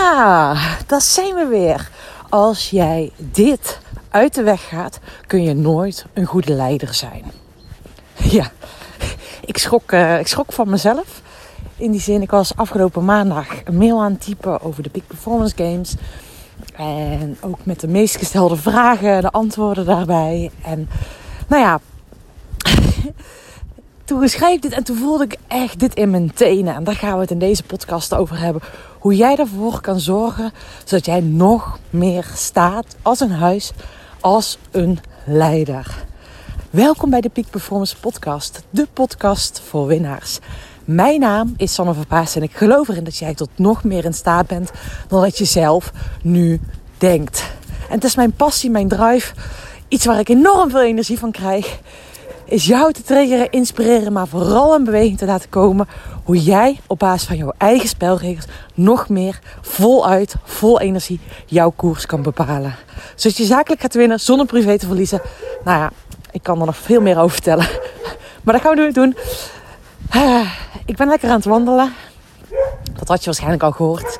Ja, daar zijn we weer. Als jij dit uit de weg gaat, kun je nooit een goede leider zijn. Ja, ik schrok, uh, ik schrok van mezelf. In die zin, ik was afgelopen maandag een mail aan het typen over de Big Performance Games. En ook met de meest gestelde vragen, de antwoorden daarbij. En nou ja, toen schreef dit en toen voelde ik echt dit in mijn tenen. En daar gaan we het in deze podcast over hebben. Hoe jij ervoor kan zorgen zodat jij nog meer staat als een huis, als een leider. Welkom bij de Peak Performance Podcast, de podcast voor winnaars. Mijn naam is Sanne Verpaas en ik geloof erin dat jij tot nog meer in staat bent dan dat je zelf nu denkt. En het is mijn passie, mijn drive, iets waar ik enorm veel energie van krijg is jou te triggeren, inspireren, maar vooral een beweging te laten komen. Hoe jij op basis van jouw eigen spelregels nog meer voluit, vol energie, jouw koers kan bepalen. Zodat je zakelijk gaat winnen zonder privé te verliezen. Nou ja, ik kan er nog veel meer over vertellen. Maar dat gaan we nu doen. Ik ben lekker aan het wandelen. Dat had je waarschijnlijk al gehoord.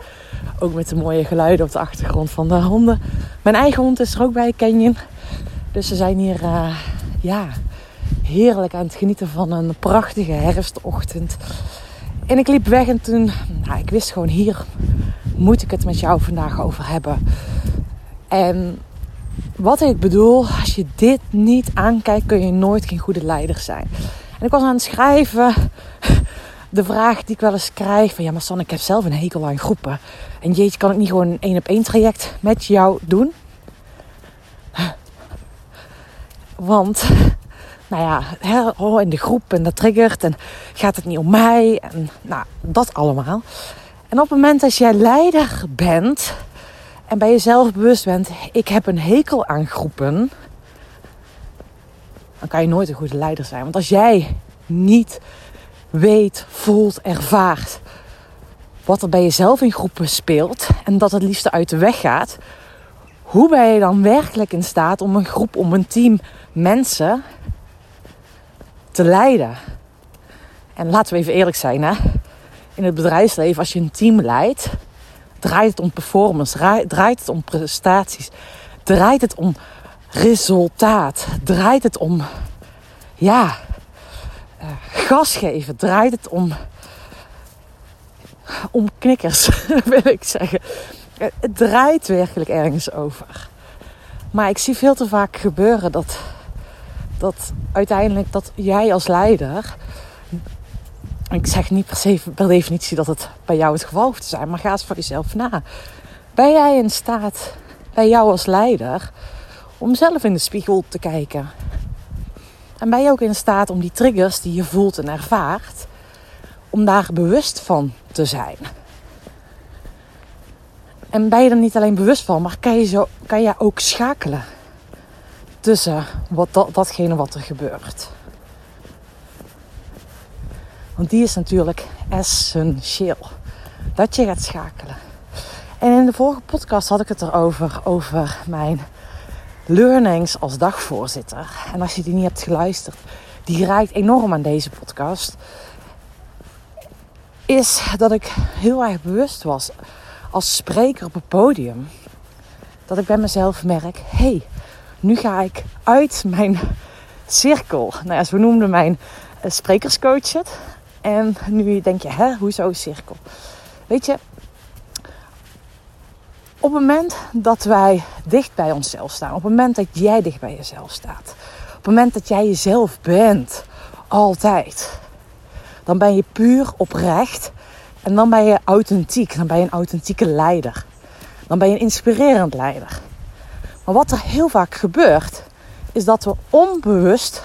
Ook met de mooie geluiden op de achtergrond van de honden. Mijn eigen hond is er ook bij, Canyon. Dus ze zijn hier, uh, ja, heerlijk aan het genieten van een prachtige herfstochtend. En ik liep weg en toen, nou, ik wist gewoon hier moet ik het met jou vandaag over hebben. En wat ik bedoel, als je dit niet aankijkt, kun je nooit geen goede leider zijn. En ik was aan het schrijven de vraag die ik wel eens krijg: van ja, maar San, ik heb zelf een hekel aan groepen. En jeetje, kan ik niet gewoon een één op één traject met jou doen? Want nou ja, in de groep en dat triggert en gaat het niet om mij en nou, dat allemaal. En op het moment dat jij leider bent en bij jezelf bewust bent, ik heb een hekel aan groepen, dan kan je nooit een goede leider zijn. Want als jij niet weet, voelt, ervaart wat er bij jezelf in groepen speelt en dat het liefste uit de weg gaat, hoe ben je dan werkelijk in staat om een groep, om een team mensen leiden. En laten we even eerlijk zijn, hè? in het bedrijfsleven, als je een team leidt, draait het om performance, draait het om prestaties, draait het om resultaat, draait het om, ja, uh, gas geven, draait het om, om knikkers, wil ik zeggen. Het draait werkelijk ergens over. Maar ik zie veel te vaak gebeuren dat dat uiteindelijk dat jij als leider. Ik zeg niet per se per definitie dat het bij jou het geval hoeft te zijn, maar ga eens voor jezelf na. Ben jij in staat, bij jou als leider, om zelf in de spiegel te kijken? En ben je ook in staat om die triggers die je voelt en ervaart, om daar bewust van te zijn? En ben je er niet alleen bewust van, maar kan je, zo, kan je ook schakelen? Tussen wat, dat, datgene wat er gebeurt. Want die is natuurlijk essentieel. Dat je gaat schakelen. En in de vorige podcast had ik het erover, over mijn learnings als dagvoorzitter. En als je die niet hebt geluisterd, die raakt enorm aan deze podcast. Is dat ik heel erg bewust was als spreker op het podium. Dat ik bij mezelf merk, hey, nu ga ik uit mijn cirkel. Nou ja, zo noemde mijn eh, sprekerscoach het. En nu denk je, hè, hoezo cirkel? Weet je, op het moment dat wij dicht bij onszelf staan, op het moment dat jij dicht bij jezelf staat, op het moment dat jij jezelf bent, altijd, dan ben je puur oprecht en dan ben je authentiek. Dan ben je een authentieke leider. Dan ben je een inspirerend leider. Maar wat er heel vaak gebeurt, is dat we onbewust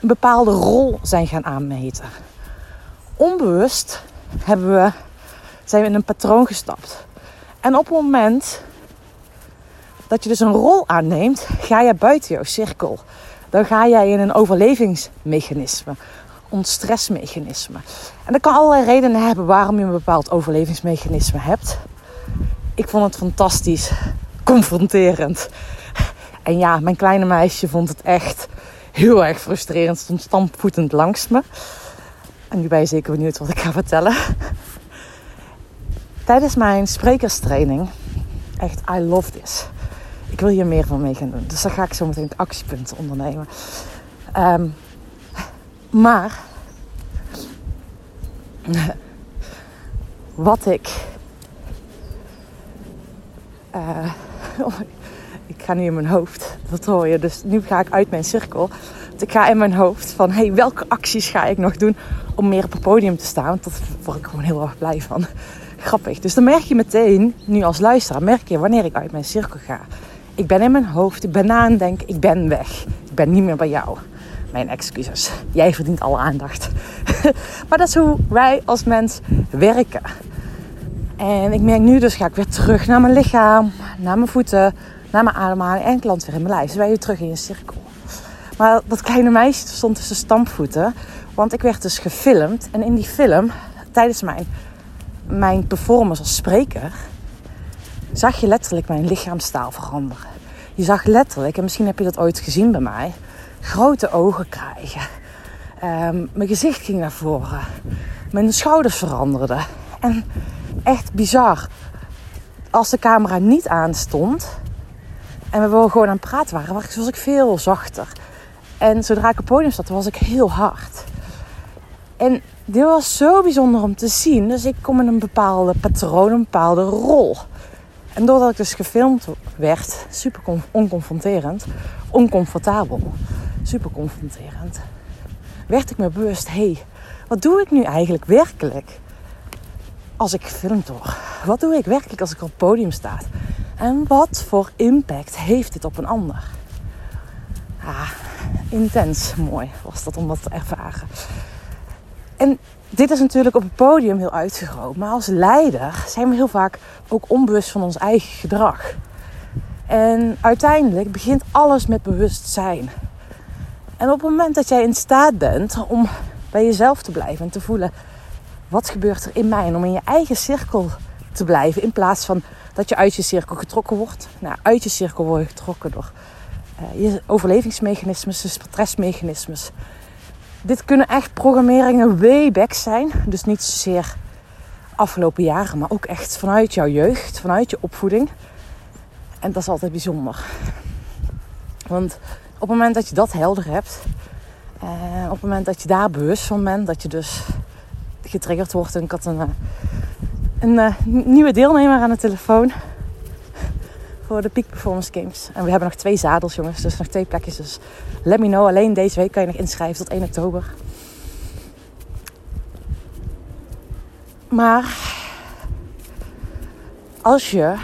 een bepaalde rol zijn gaan aanmeten. Onbewust hebben we, zijn we in een patroon gestapt. En op het moment dat je dus een rol aanneemt, ga je buiten jouw cirkel. Dan ga jij in een overlevingsmechanisme, een stressmechanisme. En dat kan allerlei redenen hebben waarom je een bepaald overlevingsmechanisme hebt. Ik vond het fantastisch confronterend. En ja, mijn kleine meisje vond het echt heel erg frustrerend. Stond stampvoetend langs me. En nu ben je zeker benieuwd wat ik ga vertellen. tijdens mijn sprekerstraining, echt, I love this. Ik wil hier meer van mee gaan doen. Dus dan ga ik zo meteen het actiepunt ondernemen. Ehm, maar wat ik. Uh, ik ga nu in mijn hoofd, dat hoor je. Dus nu ga ik uit mijn cirkel. Want ik ga in mijn hoofd van hey, welke acties ga ik nog doen om meer op het podium te staan. Want dat word ik gewoon heel erg blij van. Grappig. Dus dan merk je meteen, nu als luisteraar, merk je wanneer ik uit mijn cirkel ga. Ik ben in mijn hoofd, ik ben na aan denken, ik ben weg. Ik ben niet meer bij jou. Mijn excuses. Jij verdient alle aandacht. maar dat is hoe wij als mens werken. En ik merk nu dus ga ik weer terug naar mijn lichaam, naar mijn voeten, naar mijn ademhaling en klant weer in mijn lijf. Dus ben je terug in je cirkel. Maar dat kleine meisje stond tussen stampvoeten. Want ik werd dus gefilmd. En in die film, tijdens mijn, mijn performance als spreker, zag je letterlijk mijn lichaamstaal veranderen. Je zag letterlijk, en misschien heb je dat ooit gezien bij mij, grote ogen krijgen. Um, mijn gezicht ging naar voren. Mijn schouders veranderden. En echt bizar. Als de camera niet aanstond en we gewoon aan het praten waren, was ik veel zachter. En zodra ik op podium zat, was ik heel hard. En dit was zo bijzonder om te zien. Dus ik kom in een bepaalde patroon, een bepaalde rol. En doordat ik dus gefilmd werd, super onconfronterend, oncomfortabel, super confronterend, werd ik me bewust: hé, hey, wat doe ik nu eigenlijk werkelijk als ik gefilmd word? Wat doe ik werkelijk als ik op het podium sta? En wat voor impact heeft dit op een ander? Ah, intens mooi was dat om dat te ervaren. En dit is natuurlijk op het podium heel uitgegroot. Maar als leider zijn we heel vaak ook onbewust van ons eigen gedrag. En uiteindelijk begint alles met bewustzijn. En op het moment dat jij in staat bent om bij jezelf te blijven en te voelen: wat gebeurt er in mij? En om in je eigen cirkel te blijven in plaats van dat je uit je cirkel getrokken wordt. Nou, uit je cirkel word je getrokken door uh, je overlevingsmechanismes, dus stressmechanismes. Dit kunnen echt programmeringen way back zijn. Dus niet zozeer afgelopen jaren, maar ook echt vanuit jouw jeugd, vanuit je opvoeding. En dat is altijd bijzonder. Want op het moment dat je dat helder hebt, uh, op het moment dat je daar bewust van bent, dat je dus getriggerd wordt. En ik had een, eh, een, een nieuwe deelnemer aan de telefoon voor de Peak Performance Games. En we hebben nog twee zadels, jongens. Dus nog twee plekjes. Dus let me know. Alleen deze week kan je nog inschrijven tot 1 oktober. Maar als je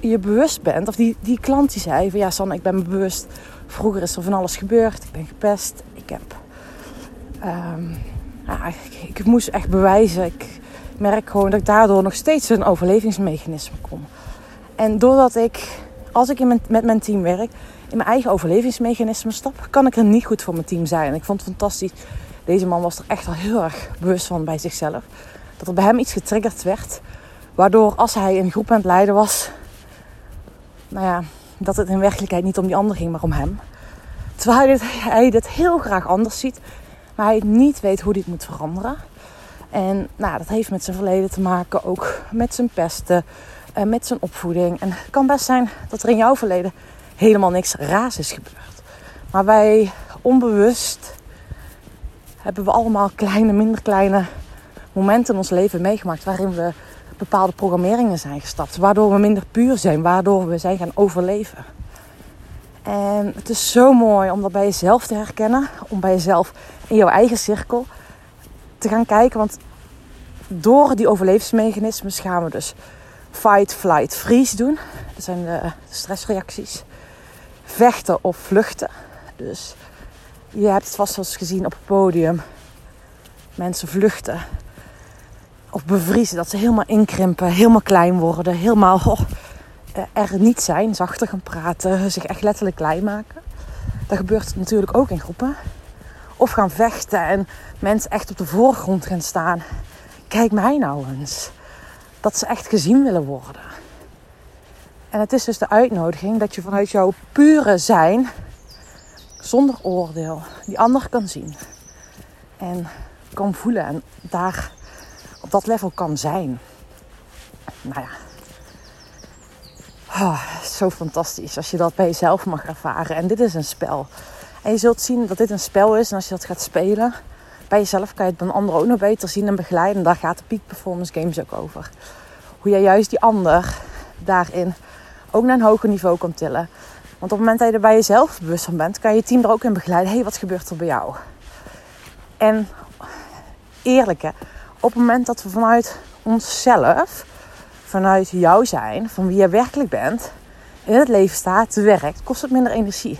je bewust bent, of die, die klant die zei van ja, Sanne, ik ben me bewust. Vroeger is er van alles gebeurd. Ik ben gepest. Ik heb. Ja, ik, ik, moest echt bewijzen. Ik, merk gewoon dat ik daardoor nog steeds een overlevingsmechanisme kom. En doordat ik, als ik in met mijn team werk, in mijn eigen overlevingsmechanisme stap, kan ik er niet goed voor mijn team zijn. En ik vond het fantastisch. Deze man was er echt al heel erg bewust van bij zichzelf. Dat er bij hem iets getriggerd werd. Waardoor als hij een groep aan het leiden was, nou ja, dat het in werkelijkheid niet om die ander ging, maar om hem. Terwijl hij dit, hij dit heel graag anders ziet, maar hij niet weet hoe dit moet veranderen. En nou, dat heeft met zijn verleden te maken, ook met zijn pesten, uh, met zijn opvoeding. En het kan best zijn dat er in jouw verleden helemaal niks raars is gebeurd. Maar wij onbewust hebben we allemaal kleine, minder kleine momenten in ons leven meegemaakt waarin we bepaalde programmeringen zijn gestapt. Waardoor we minder puur zijn, waardoor we zijn gaan overleven. En het is zo mooi om dat bij jezelf te herkennen, om bij jezelf in jouw eigen cirkel te gaan kijken. Want door die overlevingsmechanismes gaan we dus fight, flight, freeze doen. Dat zijn de stressreacties. Vechten of vluchten. Dus je hebt het vast wel eens gezien op het podium. Mensen vluchten. Of bevriezen. Dat ze helemaal inkrimpen. Helemaal klein worden. Helemaal oh, er niet zijn. Zachter gaan praten. Zich echt letterlijk klein maken. Dat gebeurt natuurlijk ook in groepen. Of gaan vechten en mensen echt op de voorgrond gaan staan. Kijk mij nou eens. Dat ze echt gezien willen worden. En het is dus de uitnodiging dat je vanuit jouw pure zijn, zonder oordeel, die ander kan zien. En kan voelen. En daar op dat level kan zijn. Nou ja. Oh, zo fantastisch als je dat bij jezelf mag ervaren. En dit is een spel. En je zult zien dat dit een spel is. En als je dat gaat spelen bij jezelf, kan je het bij een ander ook nog beter zien en begeleiden. En daar gaat de Peak Performance Games ook over. Hoe jij juist die ander daarin ook naar een hoger niveau kan tillen. Want op het moment dat je er bij jezelf bewust van bent, kan je team er ook in begeleiden. Hé, hey, wat gebeurt er bij jou? En eerlijk hè, op het moment dat we vanuit onszelf, vanuit jou zijn, van wie je werkelijk bent, in het leven staat, werkt, kost het minder energie.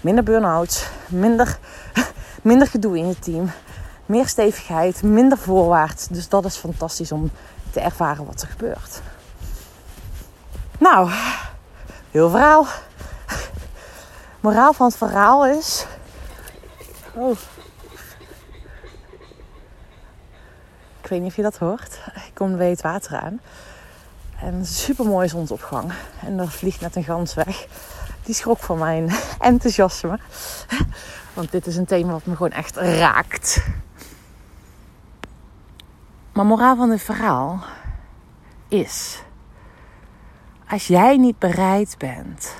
Minder burn-outs, minder, minder gedoe in je team, meer stevigheid, minder voorwaarts. Dus dat is fantastisch om te ervaren wat er gebeurt. Nou, heel verhaal. Moraal van het verhaal is. Oh. Ik weet niet of je dat hoort. Ik kom weer het water aan. En super zonsopgang. En er vliegt net een gans weg. Die schrok van mijn enthousiasme. Want dit is een thema wat me gewoon echt raakt. Maar moraal van het verhaal is: als jij niet bereid bent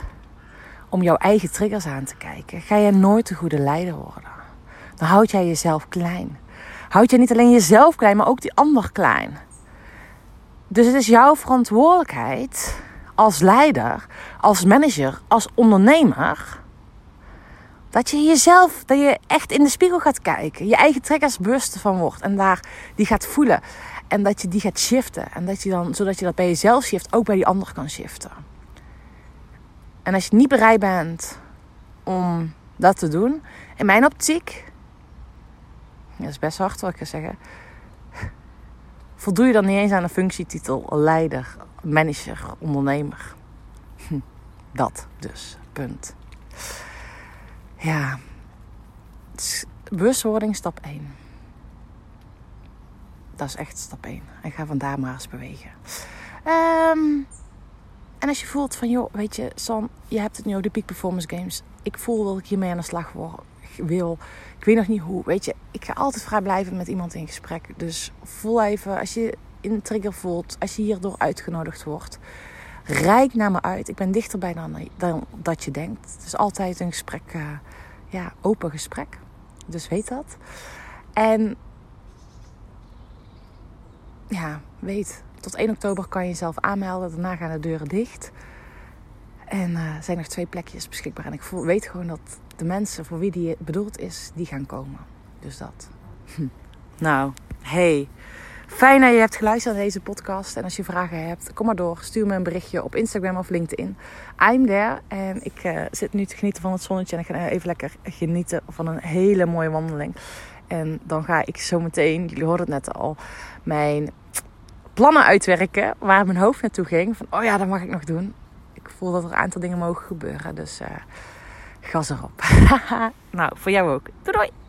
om jouw eigen triggers aan te kijken, ga je nooit een goede leider worden. Dan houd jij jezelf klein. Houd je niet alleen jezelf klein, maar ook die ander klein. Dus het is jouw verantwoordelijkheid als leider, als manager, als ondernemer. Dat je jezelf, dat je echt in de spiegel gaat kijken. Je eigen triggers bewust van wordt. En daar die gaat voelen. En dat je die gaat shiften. En dat je dan, zodat je dat bij jezelf shift, ook bij die ander kan shiften. En als je niet bereid bent om dat te doen, in mijn optiek, dat is best hard wat ik zeggen, voldoe je dan niet eens aan de functietitel leider, manager, ondernemer. Dat dus, punt. Ja, bewustwording stap 1. Dat is echt stap 1. En ga vandaar maar eens bewegen. Um, en als je voelt van, joh, weet je, San, je hebt het nu de Peak Performance Games. Ik voel dat ik hiermee aan de slag wil. Ik weet nog niet hoe. Weet je, ik ga altijd vrij blijven met iemand in gesprek. Dus voel even, als je een trigger voelt, als je hierdoor uitgenodigd wordt, rijk naar me uit. Ik ben dichterbij dan, dan dat je denkt. Het is altijd een gesprek, uh, ja, open gesprek. Dus weet dat. En ja, weet tot 1 oktober kan je jezelf aanmelden. Daarna gaan de deuren dicht. En er zijn nog twee plekjes beschikbaar. En ik voel, weet gewoon dat de mensen voor wie die bedoeld is, die gaan komen. Dus dat. Nou, hey. Fijn dat je hebt geluisterd naar deze podcast. En als je vragen hebt, kom maar door. Stuur me een berichtje op Instagram of LinkedIn. I'm there. En ik uh, zit nu te genieten van het zonnetje. En ik ga even lekker genieten van een hele mooie wandeling. En dan ga ik zo meteen, jullie hoorden het net al, mijn plannen uitwerken waar mijn hoofd naartoe ging. Van, oh ja, dat mag ik nog doen. Ik voel dat er een aantal dingen mogen gebeuren. Dus uh, gas erop. nou, voor jou ook. Doei!